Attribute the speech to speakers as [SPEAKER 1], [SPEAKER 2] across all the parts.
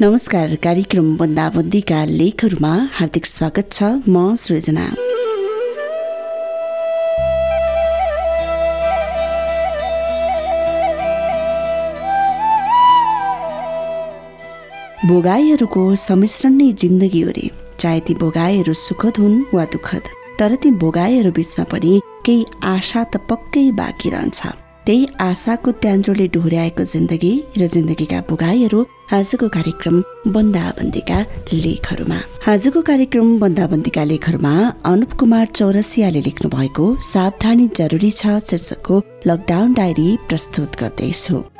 [SPEAKER 1] नमस्कार कार्यक्रम बन्दाबन्दीका लेखहरूमा हार्दिक स्वागत छ म सृजना। भोगाईहरूको सम्मिश्रण नै जिन्दगी हो रे चाहे ती भोगाईहरू सुखद हुन् वा दुःखद तर ती भोगाईहरू बिचमा पनि केही आशा त पक्कै बाँकी रहन्छ। त्यही आशाको त्यान्द्रोले डोहोऱ्याएको जिन्दगी र जिन्दगीका भोगाईहरू आजको कार्यक्रम बन्दाबन्दीका लेखहरूमा। आजको कार्यक्रम बन्दाबन्दीका लेखहरूमा अनुप कुमार चौरसियाले लेख्नु भएको सावधानी जरुरी छ शीर्षकको लकडाउन डायरी प्रस्तुत गर्दैछु।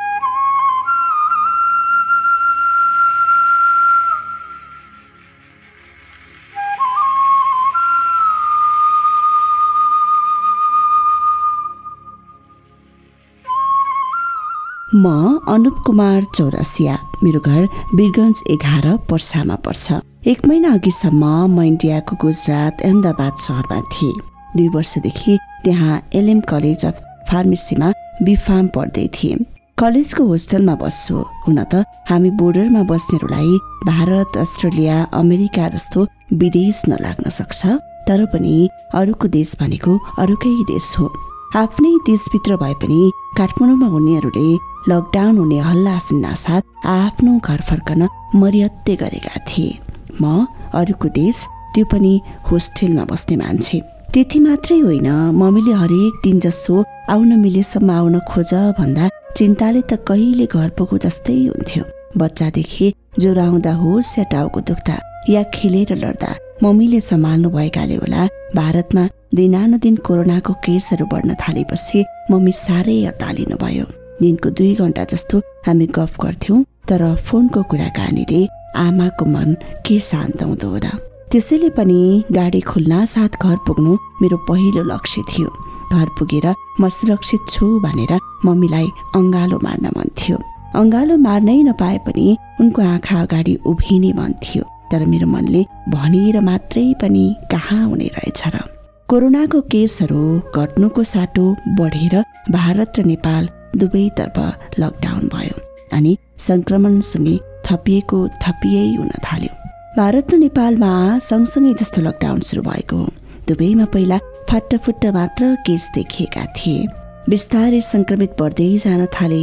[SPEAKER 1] म अनुप कुमार चौरसिया मेरो घर वीरगञ्ज एघार पर्सामा पर्छ। एक महिना अघिसम्म म इन्डियाको गुजरात अहमदाबाद सहरमा थिएँ। दुई वर्षदेखि त्यहाँ एलएम कलेज अफ फार्मेसीमा बिफार्म पढ्दै थिएँ। कलेजको होस्टेलमा बस्छु हुन त हामी बोर्डरमा बस्नेहरूलाई भारत अस्ट्रेलिया अमेरिका जस्तो विदेश नलाग्न सक्छ तर पनि अरूको देश भनेको अरूकै देश हो। आफ्नै देशभित्र भए पनि काठमाडौँमा हुनेहरूले लकडाउन हुने हल्ला साथ आफ्नो घर फर्कन मर्यादे गरेका थिए। म अरूको देश त्यो पनि होस्टेलमा बस्ने मान्छे। त्यति मात्रै होइन मम्मीले हरेक दिन जसो आउन मिलेसम्म आउन खोज भन्दा चिन्ताले त कहिले घर पुगो जस्तै हुन्थ्यो। बच्चादेखि ज्वरो आउँदा होस् या टाउको दुख्दा या खेलेर लड्दा मम्मीले सम्हाल्नु भएकाले होला भारतमा दिनानुदिन कोरोनाको केसहरू बढ्न थालेपछि मम्मी साह्रै अतालिनु भयो। दिनको दुई घन्टा जस्तो हामी गफ गर्थ्यौँ तर फोनको कुराकानीले आमाको मन के शान्त हुँदो र त्यसैले पनि गाडी खुल्न साथ घर पुग्नु मेरो पहिलो लक्ष्य थियो। घर पुगेर म सुरक्षित छु भनेर मम्मीलाई अङ्गालो मार्न मन थियो। अङ्गालो मार्नै नपाए पनि उनको आँखा अगाडि उभिने मन थियो तर मेरो मनले भनेर मात्रै पनि कहाँ हुने रहेछ र। कोरोनाको केसहरू घट्नुको साटो बढेर भारत र नेपाल दुवैतर्फ लकडाउन भयो अनि संक्रमणसँगै थपिएको थपिए हुन थाल्यो। भारत र नेपालमा सँगसँगै जस्तो लकडाउन सुरु भएको हो दुवैमा पहिला फाटाफुट्टा मात्र केस देखिएका थिए। बिस्तारै संक्रमित बढ्दै जान थाले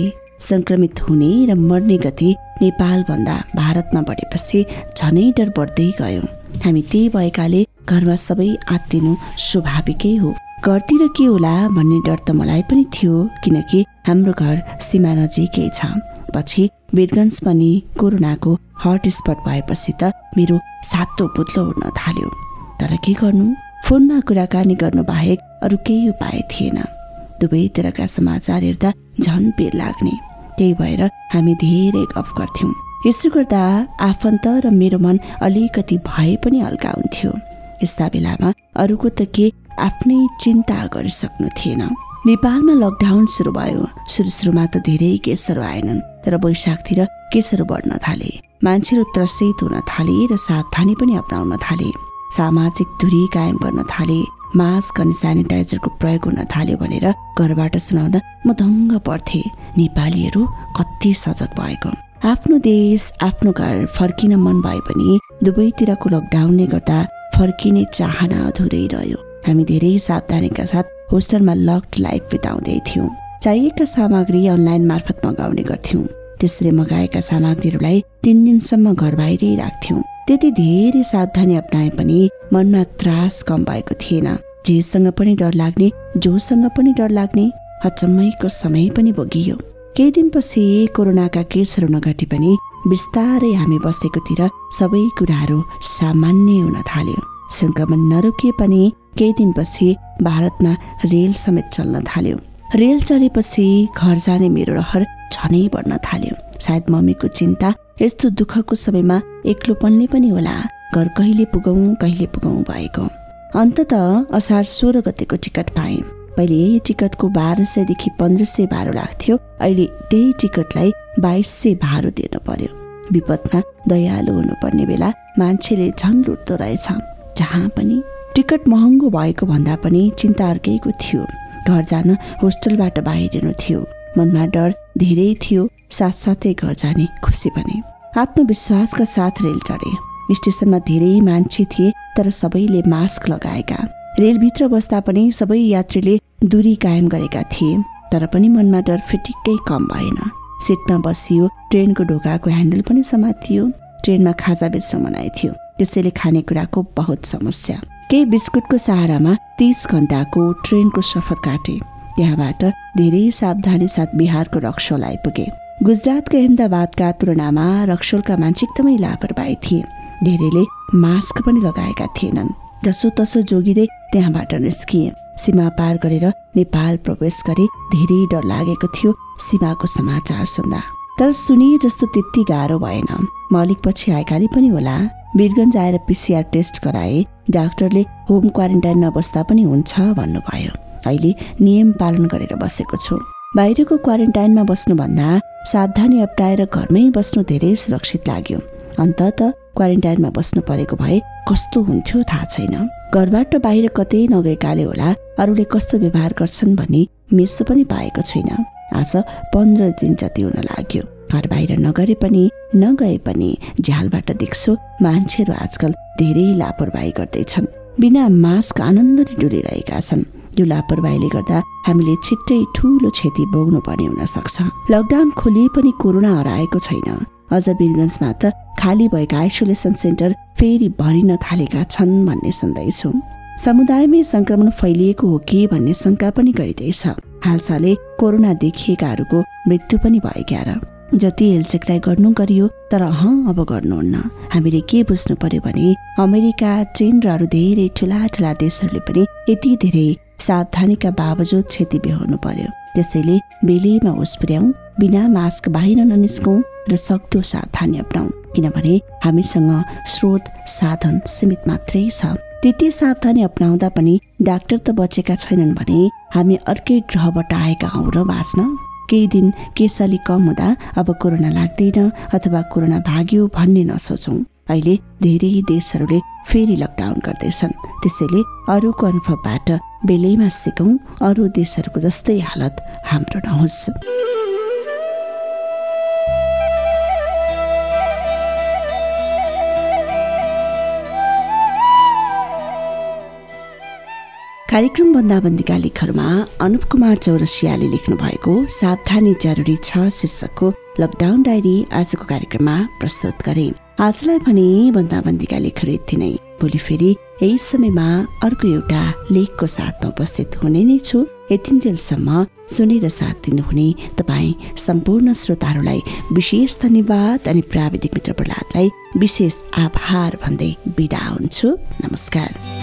[SPEAKER 1] संक्रमित हुने र मर्ने गति नेपालभन्दा भारतमा बढेपछि झनै डर बढ्दै गयो। हामी त्यही भएकाले घरमा सबै आत्तिनु स्वाभाविकै हो। घरतिर के होला भन्ने डर त मलाई पनि थियो किनकि हाम्रो घर सीमा नजिकै छ। पछि वीरगन्ज पनि कोरोनाको हट स्पट भएपछि त मेरो सातो पुत्लो उड्न थाल्यो। तर के गर्नु? फोनमा कुराकानी गर्नु बाहेक अरू केही उपाय थिएन। दुवैतिरका समाचार हेर्दा झन पिर लाग्ने। त्यही भएर हामी धेरै गफ गर्थ्यौँ। यसो गर्दा आफन्त र मेरो मन अलिकति भए पनि हल्का हुन्थ्यो। यस्ता बेलामा अरूको त के आफ्नै चिन्ता गरिसक्नु थिएन। नेपालमा लकडाउन सुरु भयो। सुरु सुरुमा त धेरै केसहरू आएनन् तर वैशाखतिर केसहरू बढ्न थाले। मान्छेहरू त्रसित हुन थाले र सावधानी पनि अप्नाउन थाले। सामाजिक दूरी कायम गर्न थाले मास्क अनि सेनिटाइजरको प्रयोग हुन थाल्यो भनेर घरबाट सुनाउँदा म दङ्ग पढ्थे। नेपालीहरू कति सजग भएको। आफ्नो देश आफ्नो घर फर्किन मन भए पनि दुवैतिरको लकडाउनले गर्दा फर्किने चाहना अधुरै रह्यो। हामी धेरै सावधानीका साथ होस्टलमा लक्ड लाइफ बिताउँदै थियौँ। चाहिएका सामग्री अनलाइन मार्फत मगाउने गर्थ्यौँ। त्यसरी मगाएका सामग्रीहरूलाई तिन दिनसम्म घर बाहिरै राख्थ्यौँ। त्यति धेरै सावधानी अप्नाए पनि मनमा त्रास कम भएको थिएन। जेसँग पनि डर लाग्ने जोसँग पनि डर लाग्ने अचम्मैको समय पनि भोगियो केही दिनपछि कोरोनाका केसहरू नघटे पनि बिस्तारै हामी बसेकोतिर सबै कुराहरू सामान्य हुन थाल्यो। सङ्क्रमण नरोकिए पनि केही दिनपछि भारतमा रेल समेत चल्न थाल्यो। रेल चलेपछि घर जाने मेरो रहर झनै बढ्न थाल्यो। सायद मम्मीको चिन्ता यस्तो दुःखको समयमा एक्लोपनले पनि होला। घर कहिले पुगौँ कहिले पुगौँ भएको। अन्तत असार सोह्र गतेको टिकट पाएँ। पहिले यही टिकटको बाह्र सयदेखि पन्ध्र सय भाडो लाग्थ्यो। अहिले त्यही टिकटलाई बाइस सय भाडो दिनु पर्यो। विपदमा दयालु हुनुपर्ने बेला मान्छेले झन् लुट्दो रहेछ। जहाँ पनि टिकट महँगो भएको भन्दा पनि चिन्ता अर्कैको थियो। घर जान होस्टेलबाट बाहिरिनु थियो। मनमा डर धेरै थियो साथसाथै घर जाने खुसी पनि। आत्मविश्वासका साथ रेल चढे। स्टेसनमा धेरै मान्छे थिए तर सबैले मास्क लगाएका। रेलभित्र बस्दा पनि सबै यात्रीले दूरी कायम गरेका थिए तर पनि मनमा डर फिटिक्कै कम भएन। सिटमा बसियो ट्रेनको ढोकाको ह्यान्डल पनि समातियो। ट्रेनमा खाजा बेच्न मनाइ थियो त्यसैले खानेकुराको बहुत समस्या। केही बिस्कुटको सहारामा तिस घन्टाको ट्रेनको सफर काटे। त्यहाँबाट धेरै सावधानी साथ बिहारको रक्सोल आइपुगे। गुजरातको अहमदाबादका तुलनामा रक्सोलका मान्छे एकदमै लापरवाही थिए। धेरैले मास्क पनि लगाएका थिएनन्। जसो तसो जोगिँदै त्यहाँबाट निस्किए। सीमा पार गरेर नेपाल प्रवेश गरे धेरै डर लागेको थियो सीमाको समाचार सुन्दा। तर सुनिए जस्तो त्यति गाह्रो भएन। मलिक पछि आएकाले पनि होला। वीरगन्ज आएर पिसिआर टेस्ट गराए। डाक्टरले होम क्वारेन्टाइनमा बस्दा पनि हुन्छ भन्नुभयो। अहिले नियम पालन गरेर बसेको छु। बाहिरको क्वारेन्टाइनमा बस्नुभन्दा सावधानी अप्नाएर घरमै बस्नु धेरै सुरक्षित लाग्यो। अन्तत क्वारेन्टाइनमा बस्नु परेको भए कस्तो हुन्थ्यो थाहा छैन। घरबाट बाहिर कतै नगएकाले होला अरूले कस्तो व्यवहार गर्छन् भन्ने मेसो पनि पाएको छैन। आज पन्ध्र दिन जति हुन लाग्यो। घर बाहिर नगरे पनि नगए पनि झ्यालबाट देख्छु मान्छेहरू आजकल धेरै लापरवाही गर्दैछन्। बिना मास्क आनन्दले डुलिरहेका छन्। यो लापरवाहीले गर्दा हामीले छिट्टै ठुलो क्षति भोग्नु पर्ने हुन सक्छ। लकडाउन खोलिए पनि कोरोना हराएको छैन। अझ वीरगन्जमा त खाली भएका आइसोलेसन सेन्टर फेरि भरिन थालेका छन् भन्ने सुन्दैछु। समुदायमै संक्रमण फैलिएको हो कि भन्ने शङ्का पनि गरिँदैछ। हालसालै कोरोना देखिएकाहरूको मृत्यु पनि भएका र जति हेलचेक्राइ गर्नु गरियो तर अह अब गर्नुहुन्न। हामीले के बुझ्नु पर्यो भने अमेरिका चीन र अरू धेरै ठुला ठुला देशहरूले पनि यति धेरै सावधानीका बावजुद क्षति बेहोर्नु पर्यो। त्यसैले बेलैमा होस पुर्याउँ बिना मास्क बाहिर ननिस्कौँ र सक्दो सावधानी अप्नाउ। किनभने हामीसँग स्रोत साधन सीमित मात्रै छ। त्यति सावधानी अप्नाउँदा पनि डाक्टर त बचेका छैनन् भने हामी अर्कै ग्रहबाट आएका हौ र बाँच्न। केही दिन केस अलिक कम हुँदा अब कोरोना लाग्दैन अथवा कोरोना भाग्यो भन्ने नसोचौँ। अहिले धेरै देशहरूले फेरि लकडाउन गर्दैछन्। त्यसैले अरूको अनुभवबाट बेलैमा सिकौँ। अरू देशहरूको जस्तै हालत हाम्रो नहोस्। कार्यक्रम बन्दाबन्दीका लेखहरूमा अनुप कुमार चौरसियाले लेख्नु भएको सावधानी जरुरी छ शीर्षकको लकडाउन डायरी आजको कार्यक्रममा प्रस्तुत गरे। आजलाई भने बन्दाबन्दीका लेखहरू यति नै। भोलि फेरि यही समयमा अर्को एउटा लेखको साथमा उपस्थित हुने नै छु। यतिन्जेलसम्म सुनेर साथ दिनुहुने तपाईँ सम्पूर्ण श्रोताहरूलाई विशेष धन्यवाद अनि प्राविधिक मित्र प्रहलादलाई विशेष आभार भन्दै बिदा हुन्छु। नमस्कार।